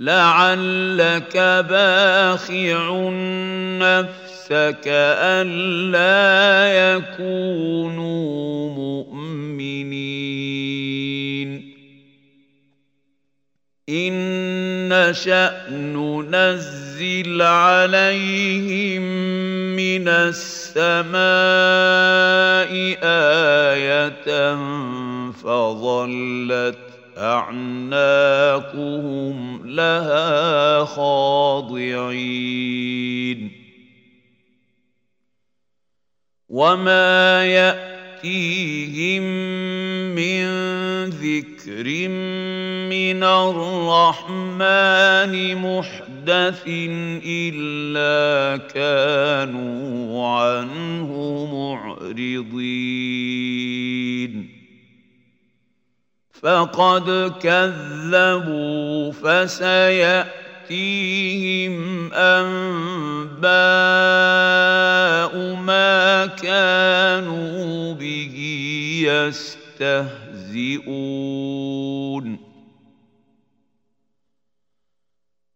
لعلك باخع نفسك ألا يكونوا مؤمنين. إن نشأ ننزل عليهم من السماء آية فظلت أعناقهم لها خاضعين. وما يأتيهم من ذكر من الرحمن محدث إلا كانوا عنه معرضين. فقد كذبوا فسيأتيهم أنباء ما كانوا به يستهزئون.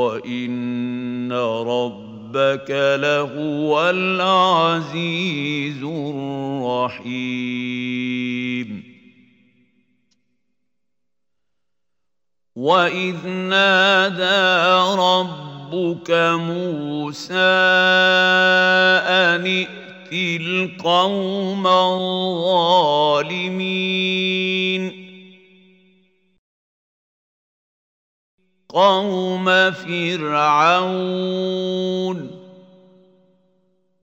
وان ربك لهو العزيز الرحيم واذ نادى ربك موسى ان ائت القوم الظالمين قوم فرعون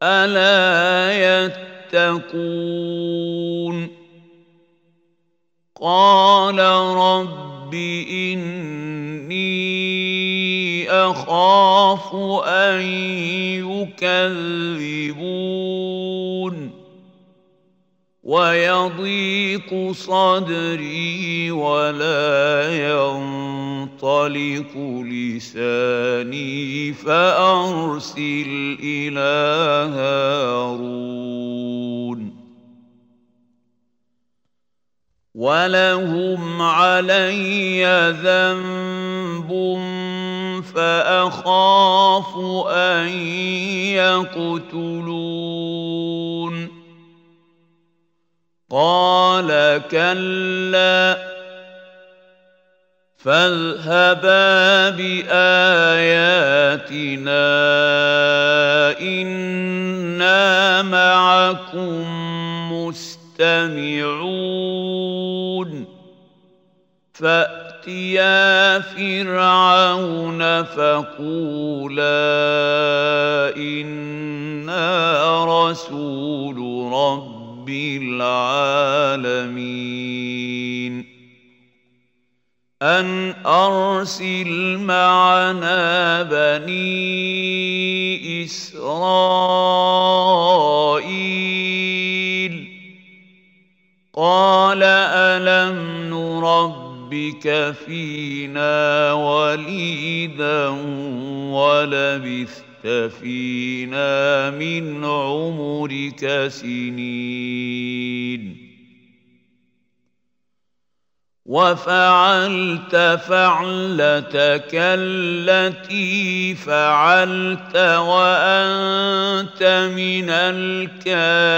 ألا يتقون قال رب إني أخاف أن يكذبون ويضيق صدري ولا ينطلق لساني فأرسل إلى هارون. ولهم علي ذنب فأخاف أن يقتلون. قال كلا فاذهبا بآياتنا إنا معكم مستمعون. فأتيا فرعون فقولا إنا رسول رب رب العالمين. أن أرسل معنا بني إسرائيل. قال ألم نربك فينا وليدا ولبثت فينا من عمرك سنين. وفعلت فعلتك التي فعلت وأنت من الكافرين.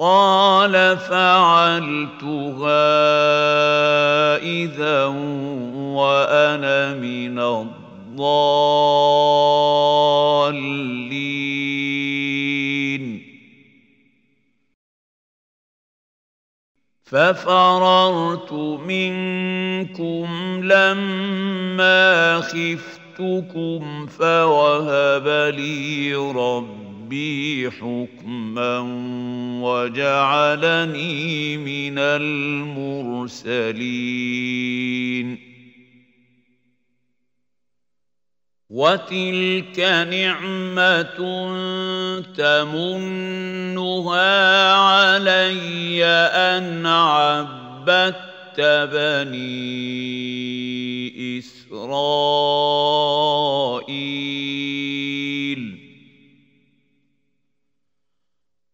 قال فعلتها إذا وأنا من الضالين. ففررت منكم لما خفتكم فوهب لي ربي حكما وجعلني من المرسلين وتلك نعمة تمنها علي أن عبدت بني إسرائيل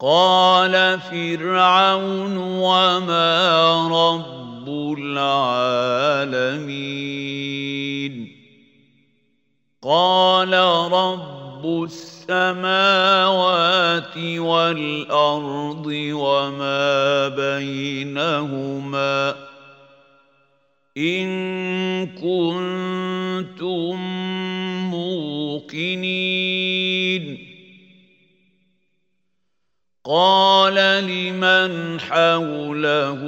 قال فرعون وما رب العالمين قال رب السماوات والارض وما بينهما ان كنتم موقنين قال لمن حوله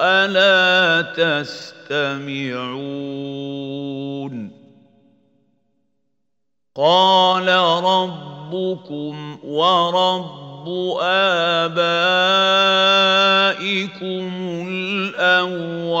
ألا تستمعون قال ربكم ورب آبائكم الأولين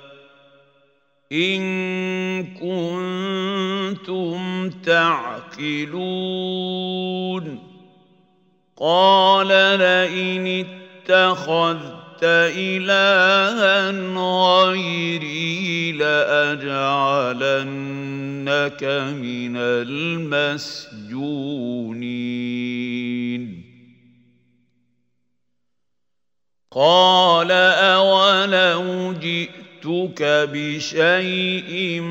إن كنتم تعقلون. قال لئن اتخذت إلها غيري لأجعلنك من المسجونين. قال أولو جئتك بشيء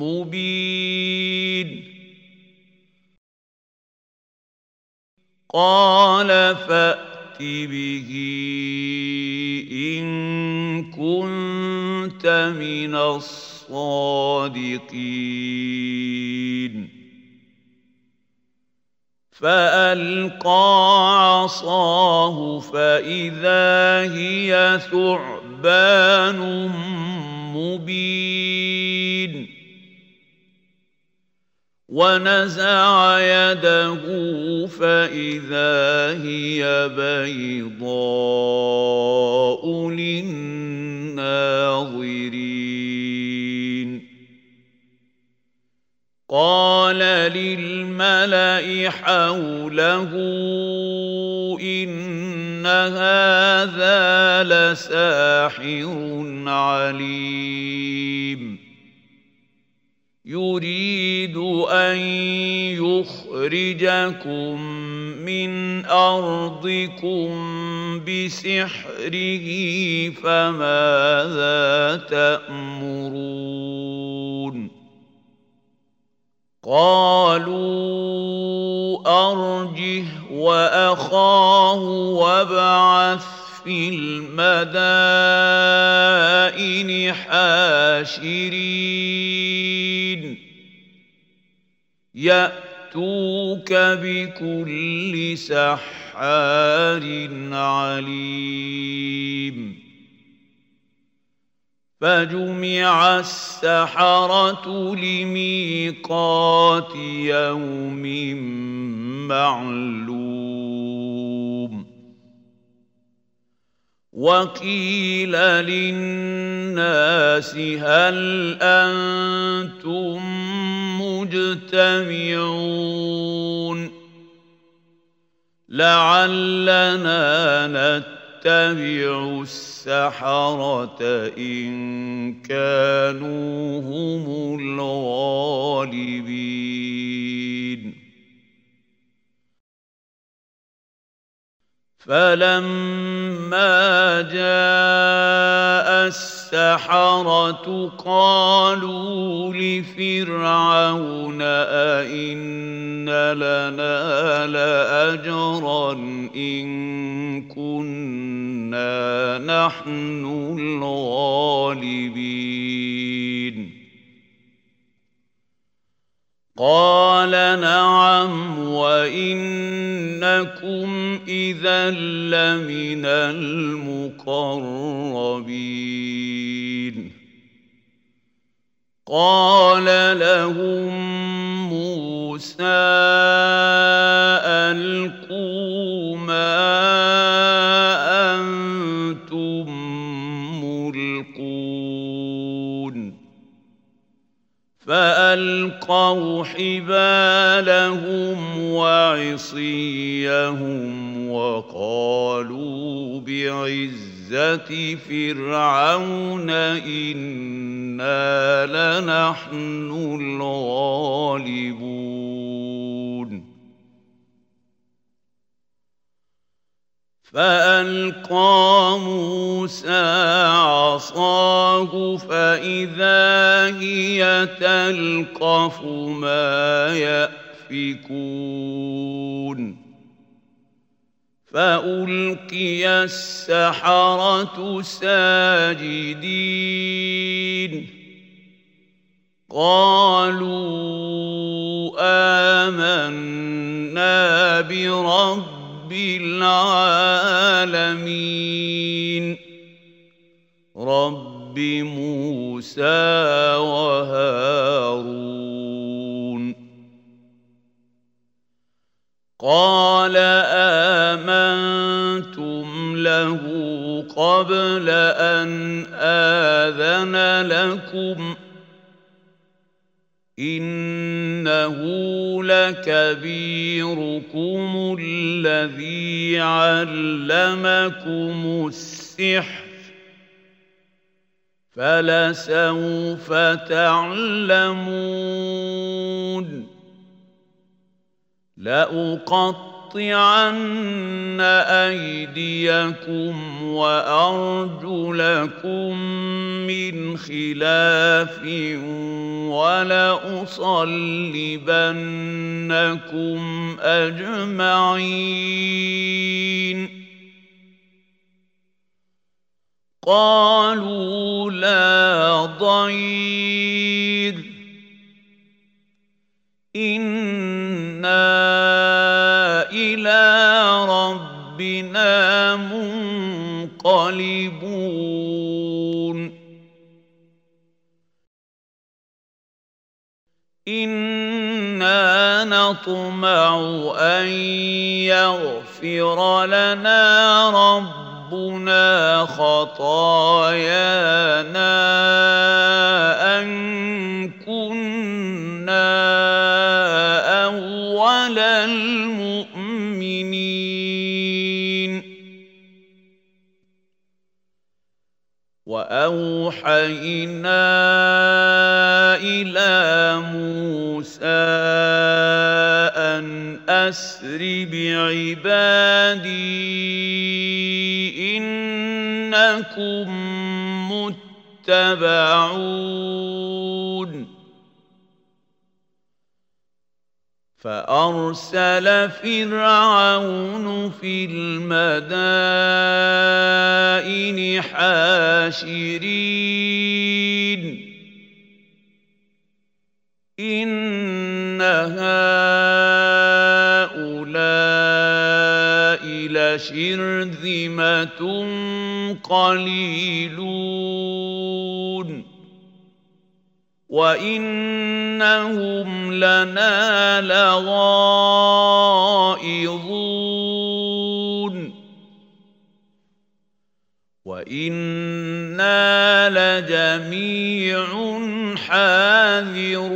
مبين. قال فأ به إن كنت من الصادقين. فألقى عصاه فإذا هي ثعبان مبين. ونزع يده فإذا هي بيضاء للناظرين. قال للملأ حوله إن هذا لساحر عليم يريد ان يخرجكم من ارضكم بسحره فماذا تامرون قالوا أرجه وأخاه وابعث في المدائن حاشرين. يأتوك بكل سحار عليم. فجمع السحرة لميقات يوم معلوم. وقيل للناس هل أنتم مجتمعون؟ لعلنا اتبعوا السحرة إن كانوا هم الغالبين. فلما جاء السحرة قالوا لفرعون أئن لنا لأجرا إن كنا نحن الغالبين قال نعم وإنكم إذا لمن المقربين. قال لهم موسى فألقوا حبالهم وعصيهم وقالوا بعزة فرعون إنا لنحن فألقى موسى عصاه فإذا هي تلقف ما يأفكون. فألقي السحرة ساجدين. قالوا آمنا برب رب العالمين. رب موسى وهارون. قال آمنتم له قبل أن آذن لكم ۖ إنه لكبيركم الذي علمكم السحر فلسوف تعلمون لأقطع لأقطعن أيديكم وأرجلكم من خلاف ولأصلبنكم أجمعين. قالوا لا ضير. إِنَّا إلى ربنا منقلبون. إنا نطمع أن يغفر لنا ربنا خطايانا أن كنا أول المؤمنين. وأوحينا إلى موسى أن أسر بعبادي إنكم متبعون. فأرسل فرعون في المدائن حاشرين. إن هؤلاء لشرذمة قليلون. وإنهم لنا لغائظون وإنا لجميع حاذرون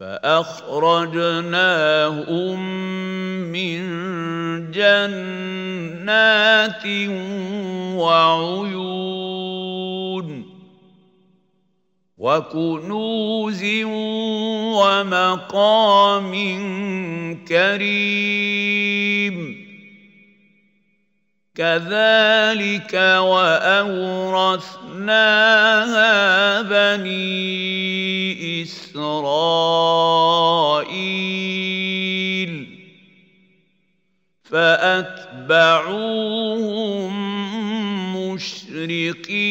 فأخرجناهم من جنات وعيون وكنوز ومقام كريم. كذلك وأورثناها بني إسرائيل فأتبعوهم مشرقين.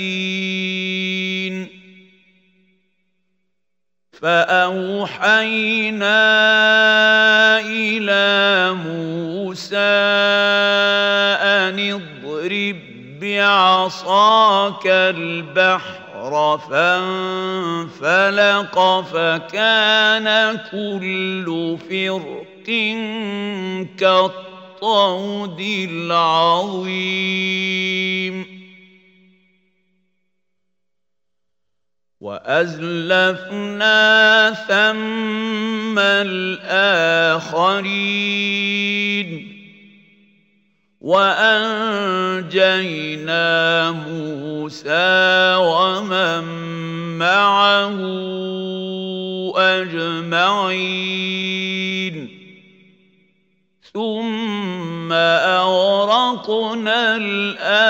الدين فأوحينا إلى موسى أن اضرب بعصاك البحر فانفلق فكان كل فرق كالطود العظيم وأزلفنا ثم الآخرين وأنجينا موسى ومن معه أجمعين ثم أغرقنا الآخرين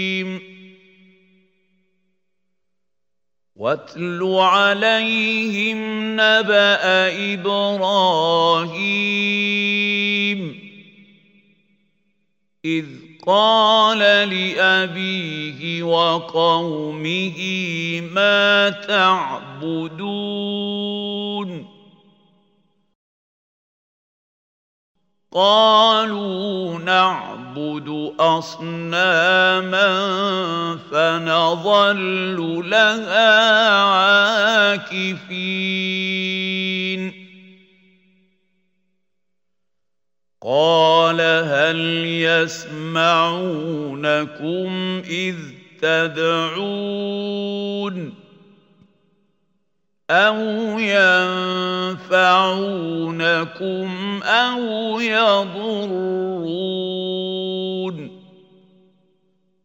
واتل عليهم نبأ إبراهيم إذ قال لأبيه وقومه ما تعبدون قالوا نعبد أصناما فنظل لها عاكفين. قال هل يسمعونكم إذ تدعون؟ أو ينفعونكم أو يضرون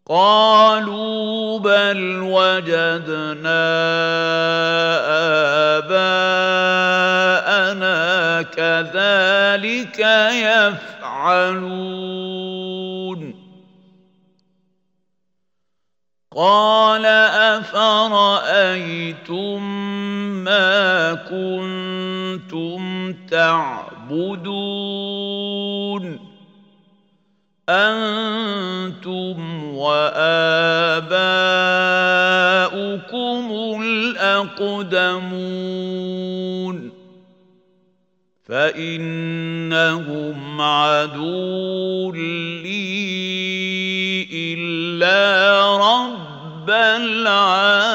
قالوا بل وجدنا آباءنا كذلك يفعلون قال افرايتم ما كنتم تعبدون أنتم واباؤكم الاقدمون فانهم عدو لي الا رب رب العالمين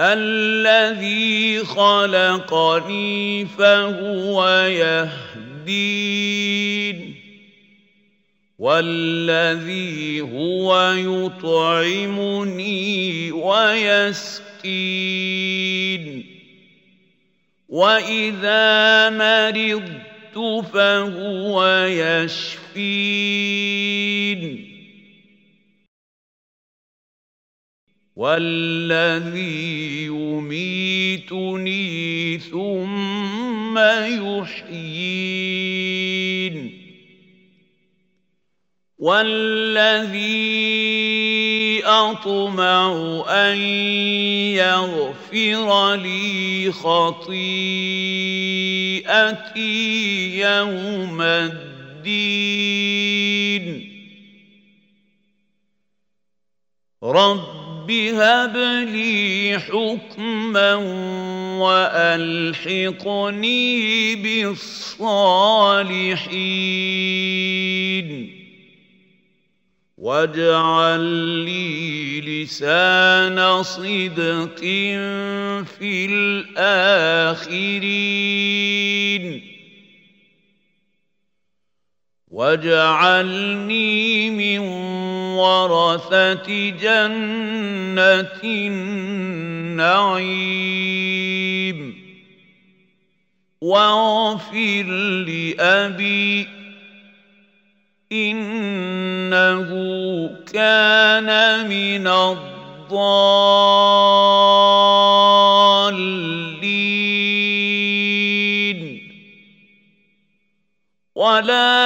الذي خلقني فهو يهدين والذي هو يطعمني ويسقين. وإذا مرضت فهو يشفين. والذي يميتني ثم يحيين. والذي أطمع أن يغفر لي خطيئتي يوم الدين. رب هب لي حكما والحقني بالصالحين واجعل لي لسان صدق في الاخرين واجعلني من ورثه جنه النعيم واغفر لابي إنه كان من الضالين ولا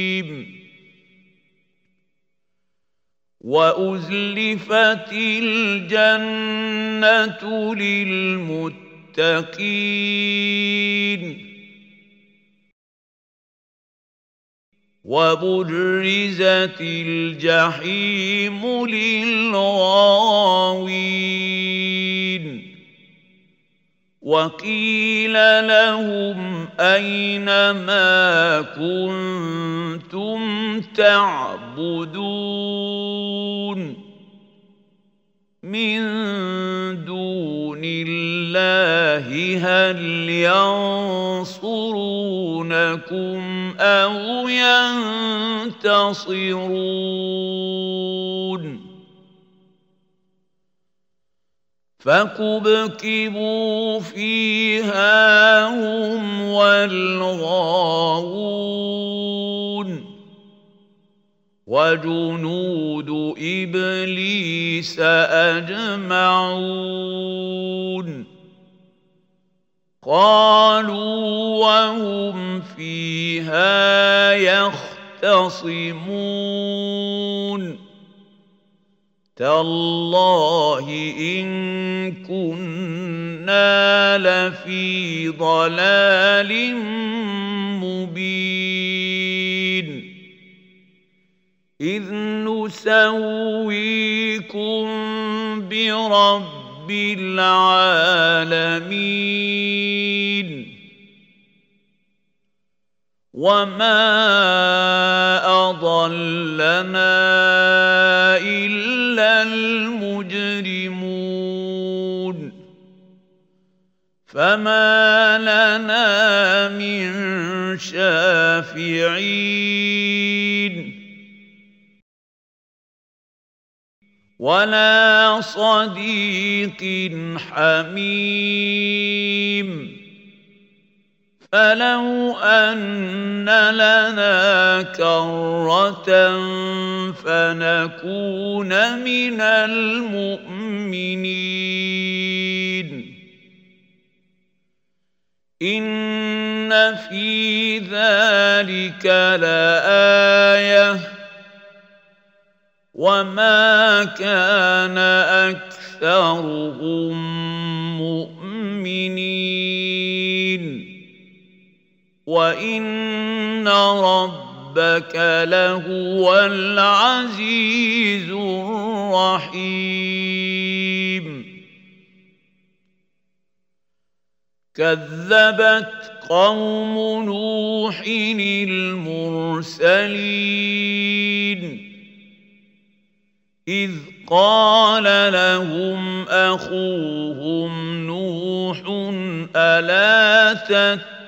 وأزلفت الجنة للمتقين. وبرزت الجحيم للغاوين. وقيل لهم اين ما كنتم تعبدون من دون الله هل ينصرونكم أو ينتصرون فكبكبوا فيها هم والغاوون وجنود إبليس أجمعون قالوا وهم فيها يختصمون تالله إن كنا لفي ضلال مبين. إذ نسويكم برب العالمين. وما أضلنا إلا المجرمون. فما لنا من شافعين. ولا صديق حميم. فلو ان لنا كره فنكون من المؤمنين ان في ذلك لايه وما كان اكثرهم مؤمنين وان ربك لهو العزيز الرحيم كذبت قوم نوح المرسلين إذ قال لهم اخوهم نوح الا تتقون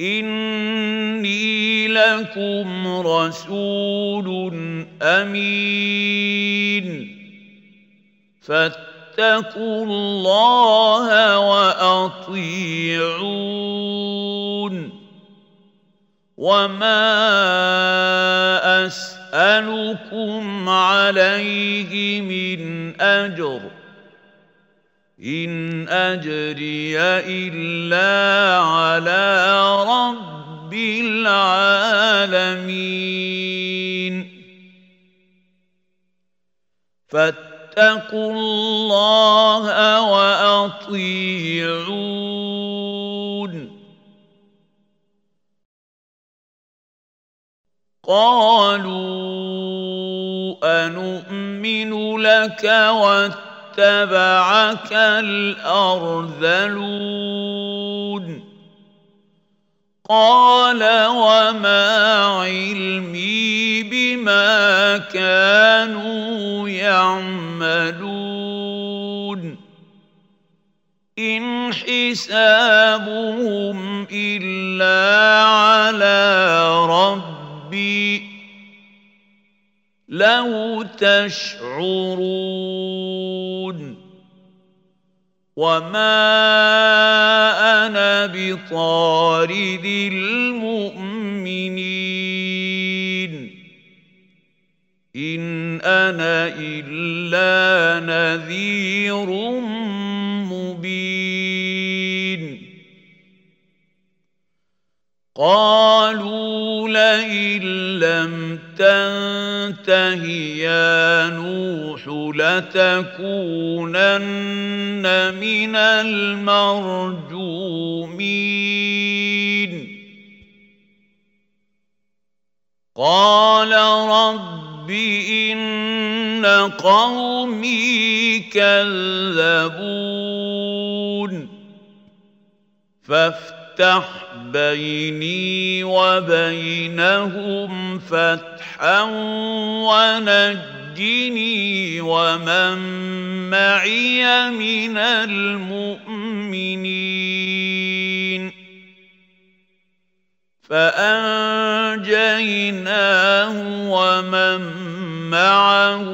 إني لكم رسول أمين. فاتقوا الله وأطيعون. وما أسألكم عليه من أجر. ان اجري الا على رب العالمين فاتقوا الله واطيعون قالوا انومن لك واتبعك الأرذلون. قال وما علمي بما كانوا يعملون. إن حسابهم إلا على ربي. لو تشعرون وما أنا بطارد المؤمنين ان أنا الا نذير قالوا لئن لم تنته يا نوح لتكونن من المرجومين. قال رب إن قومي كذبون. فافتح بيني وبينهم فتحا ونجني ومن معي من المؤمنين فانجيناه ومن معه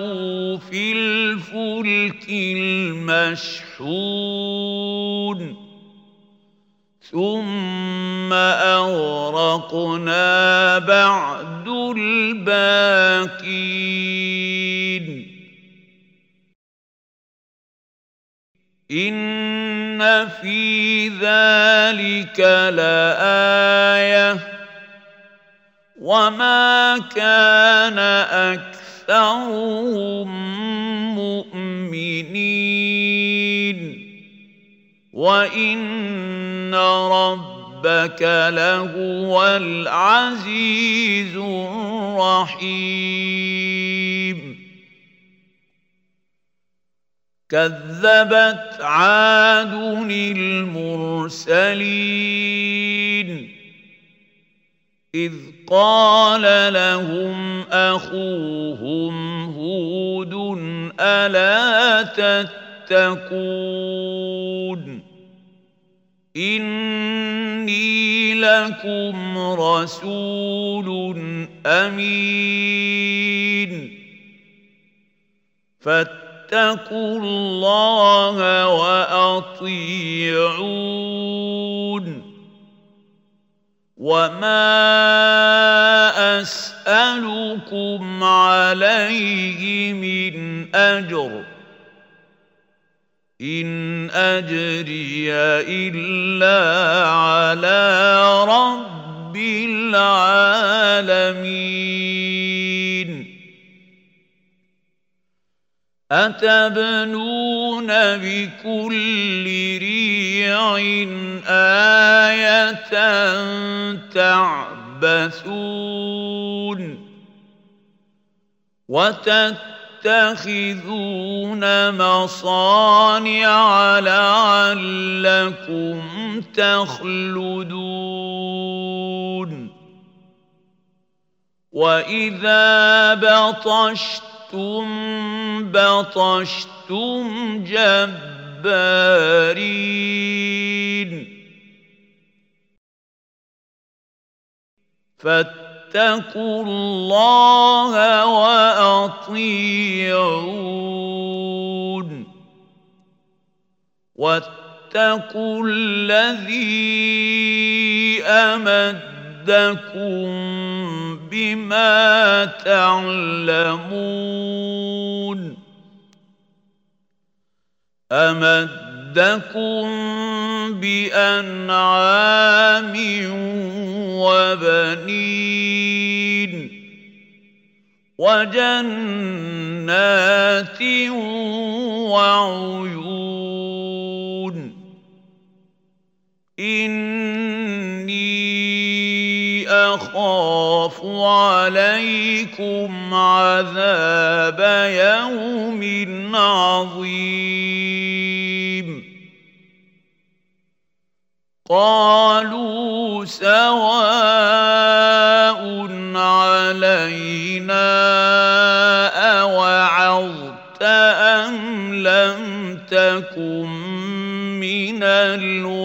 في الفلك المشحون ثم اغرقنا بعد الباقين ان في ذلك لايه وما كان اكثرهم مؤمنين وان ربك لهو العزيز الرحيم كذبت عاد المرسلين اذ قال لهم اخوهم هود الا تتقون إني لكم رسول أمين. فاتقوا الله وأطيعون. وما أسألكم عليه من أجر. إن أجري إلا على رب العالمين. أتبنون بكل ريع آية تعبثون وتتخذون مصانع لعلكم تخلدون. وإذا بطشتم بطشتم جبارين. فاتقوا الله وأطيعون. واتقوا الذي أمدكم بما تعلمون. أمدكم بأنعام وبنين وجنات وعيون أخاف عليكم عذاب يوم عظيم. قالوا سواء علينا أوعظت أم لم تكن من الواعظين.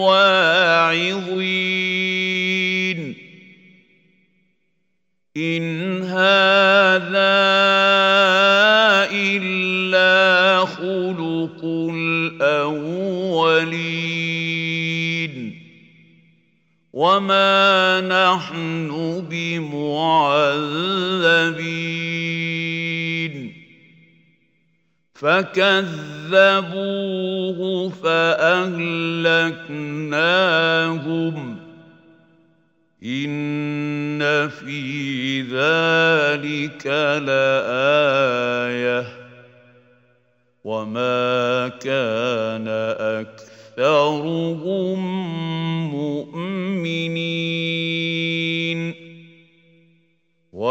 وما نحن بمعذبين فكذبوه فاهلكناهم ان في ذلك لايه وما كان اكثرهم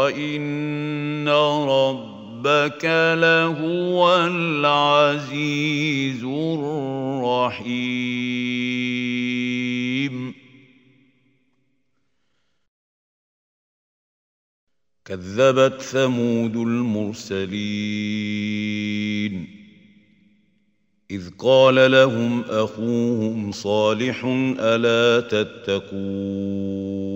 وان ربك لهو العزيز الرحيم كذبت ثمود المرسلين اذ قال لهم اخوهم صالح الا تتقون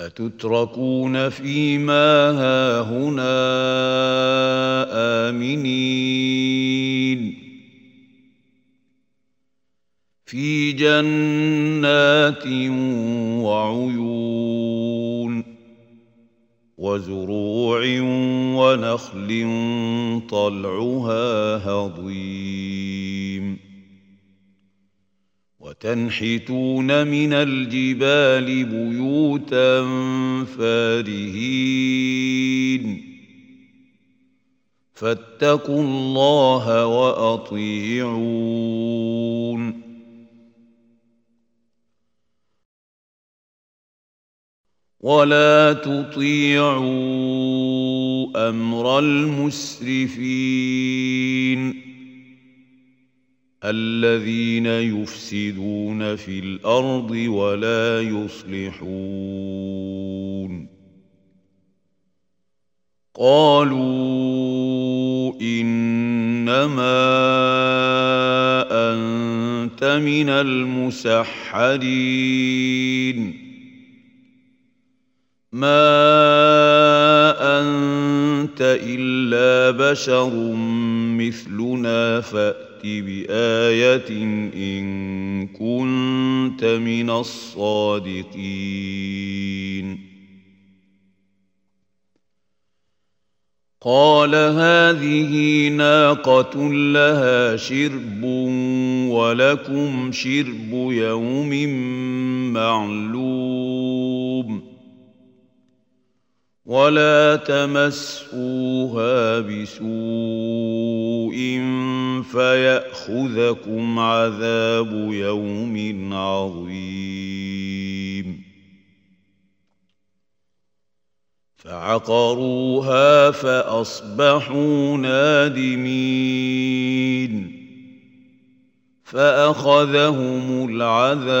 أتتركون فيما هاهنا آمنين؟ في جنات وعيون وزروع ونخل طلعها هضيم. وتنحتون من الجبال بيوتا فارهين. فاتقوا الله وأطيعون. ولا تطيعوا أمر المسرفين. الذين يفسدون في الأرض ولا يصلحون. قالوا إنما أنت من المسحرين. ما أنت إلا بشر مثلنا فات بآية إن كنت من الصادقين. قال هذه ناقة لها شرب ولكم شرب يوم معلوم. ولا تمسوها بسوء فيأخذكم عذاب يوم عظيم. فعقروها فأصبحوا نادمين. فأخذهم العذاب.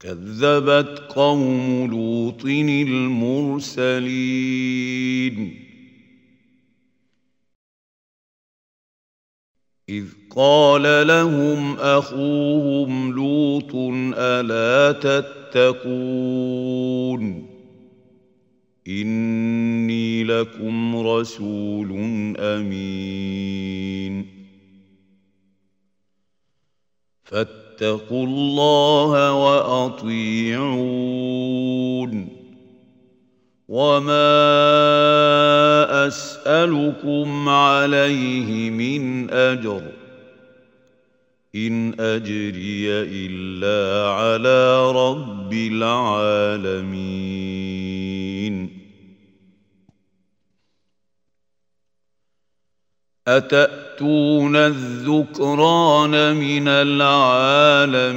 كذبت قوم لوط المرسلين. إذ قال لهم أخوهم لوط ألا تتقون؟ إني لكم رسول أمين. فاتقوا الله وأطيعون. وما أسألكم عليه من أجر. إن أجري إلا على رب العالمين. اتاتون الذكران من العالمين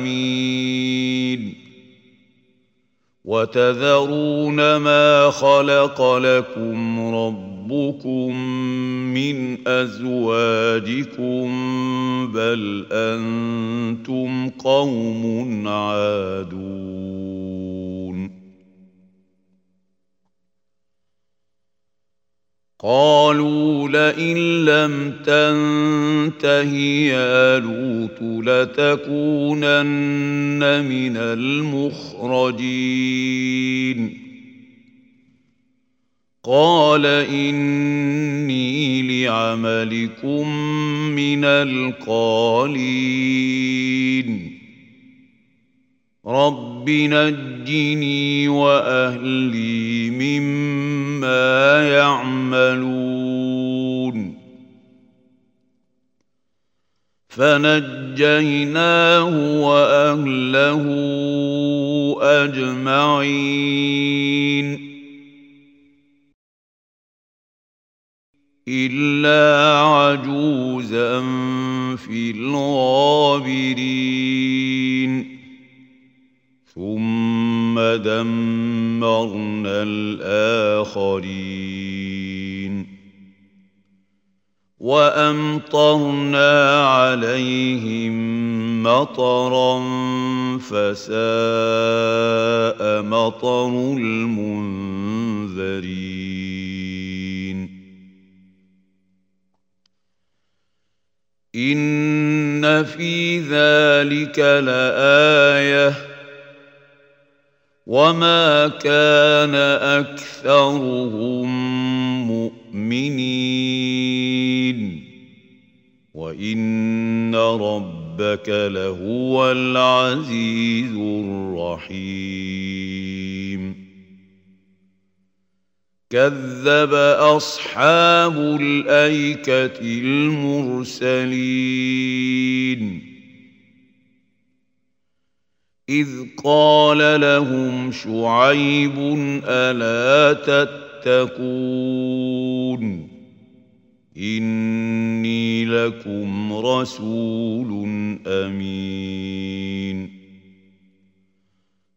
وتذرون ما خلق لكم ربكم من أزواجكم بل أنتم قوم عادون قالوا لئن لم تنته يا لوط لتكونن من المخرجين. قال إني لعملكم من القالين. رب نجني واهلي مما يعملون فنجيناه واهله اجمعين الا عجوزا في الغابرين ثم دمرنا الآخرين. وأمطرنا عليهم مطرا فساء مطر المنذرين. إن في ذلك لآية وما كان اكثرهم مؤمنين وان ربك لهو العزيز الرحيم كذب اصحاب الايكه المرسلين إذ قال لهم شعيب ألا تتقون إني لكم رسول أمين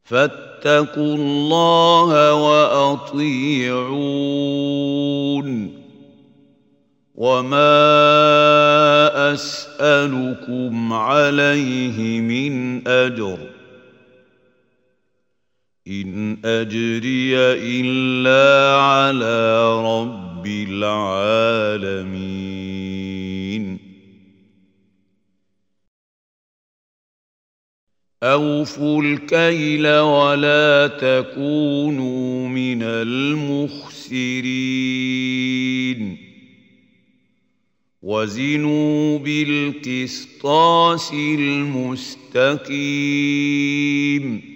فاتقوا الله وأطيعون وما أسألكم عليه من أجر إن أجري إلا على رب العالمين. أوفوا الكيل ولا تكونوا من المخسرين. وزنوا بالقسطاس المستقيم.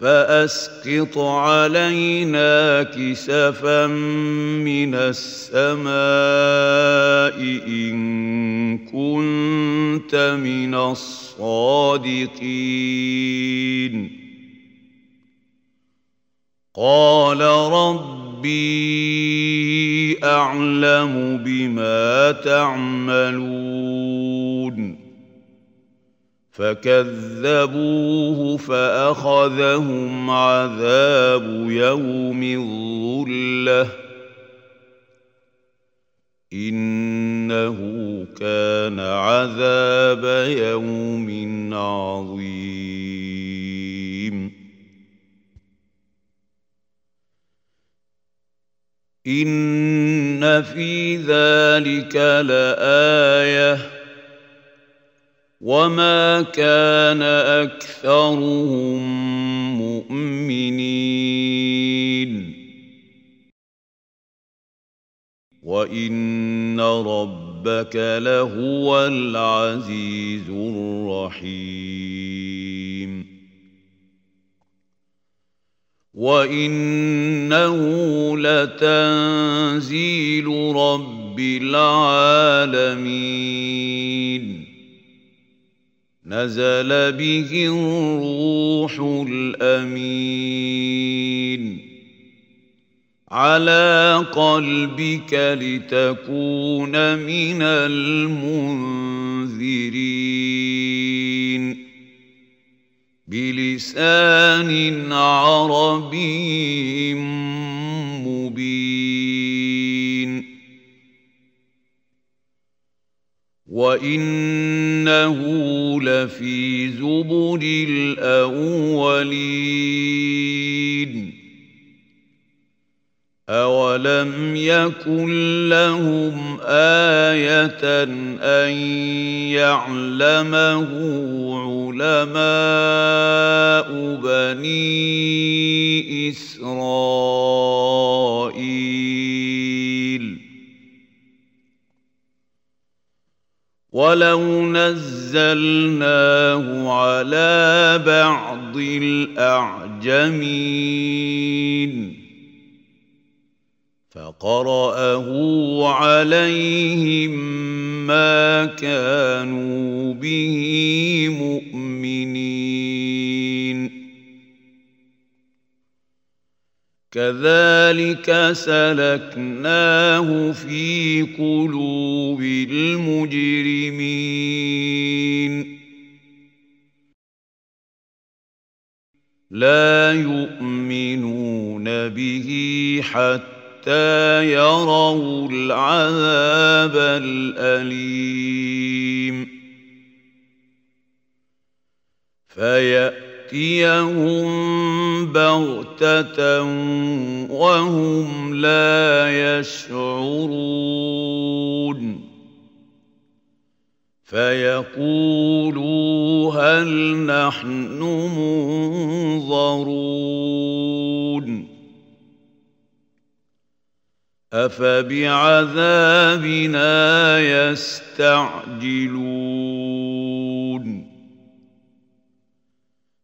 فأسقط علينا كسفا من السماء إن كنت من الصادقين. قال ربي أعلم بما تعملون. فكذبوه فأخذهم عذاب يوم الظلة. إنه كان عذاب يوم عظيم. إن في ذلك لآية وما كان اكثرهم مؤمنين وان ربك لهو العزيز الرحيم وانه لتنزيل رب العالمين نزل به الروح الأمين. على قلبك لتكون من المنذرين. بلسان عربي وانه لفي زبر الاولين اولم يكن لهم إيه ان يعلمه علماء بني اسرائيل ولو نزلناه على بعض الاعجمين فقراه عليهم ما كانوا به مؤمنين كذلك سلكناه في قلوب المجرمين. لا يؤمنون به حتى يروا العذاب الأليم. فيأتي ياتيهم بغته وهم لا يشعرون فيقولوا هل نحن منظرون افبعذابنا يستعجلون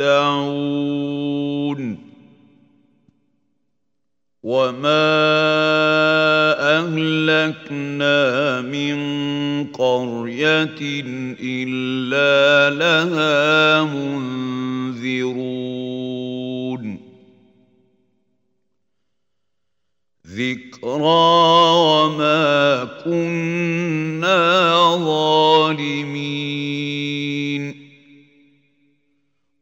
يمتعون وما اهلكنا من قريه الا لها منذرون ذكرى وما كنا ظالمين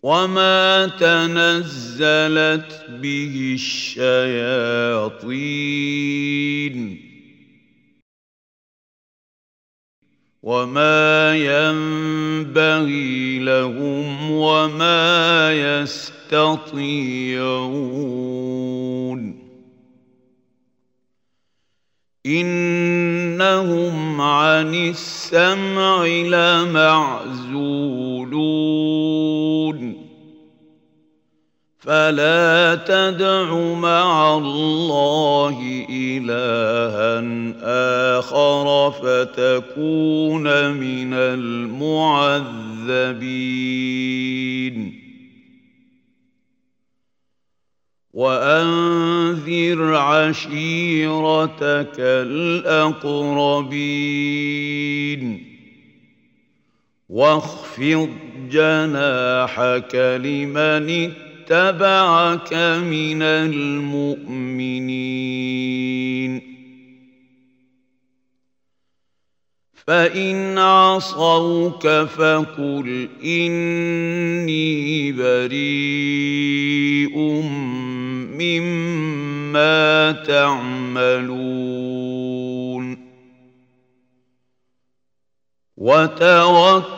وما تنزلت به الشياطين وما ينبغي لهم وما يستطيعون انهم عن السمع لمعزولون فلا تدع مع الله إلها آخر فتكون من المعذبين. وأنذر عشيرتك الأقربين. واخفض جناحك لمن اتبعك من المؤمنين. فإن عصوك فقل إني بريء مما تعملون. وتوكل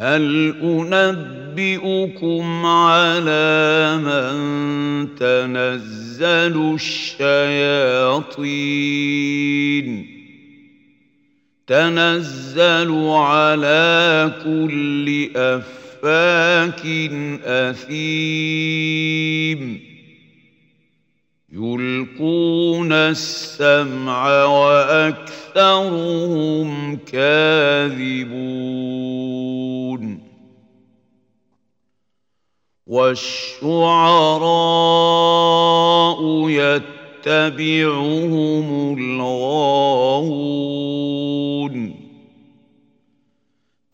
هل انبئكم على من تنزل الشياطين؟ تنزل على كل افاك اثيم يلقون السمع واكثرهم كاذبون والشعراء يتبعهم الغاوون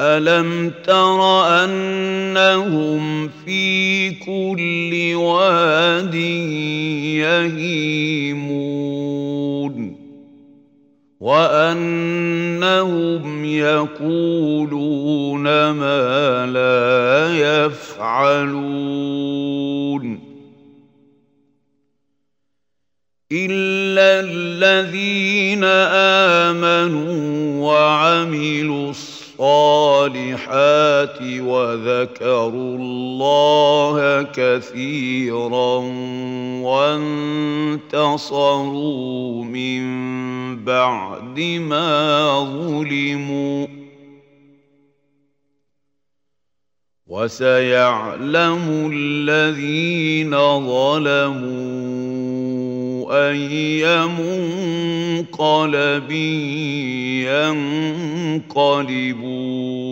الم تر انهم في كل واد يهيمون وانهم يقولون ما لا يفعلون الا الذين امنوا وعملوا الصالحات الصالحات وذكروا الله كثيرا وانتصروا من بعد ما ظلموا وسيعلم الذين ظلموا أي منقلب ينقلبون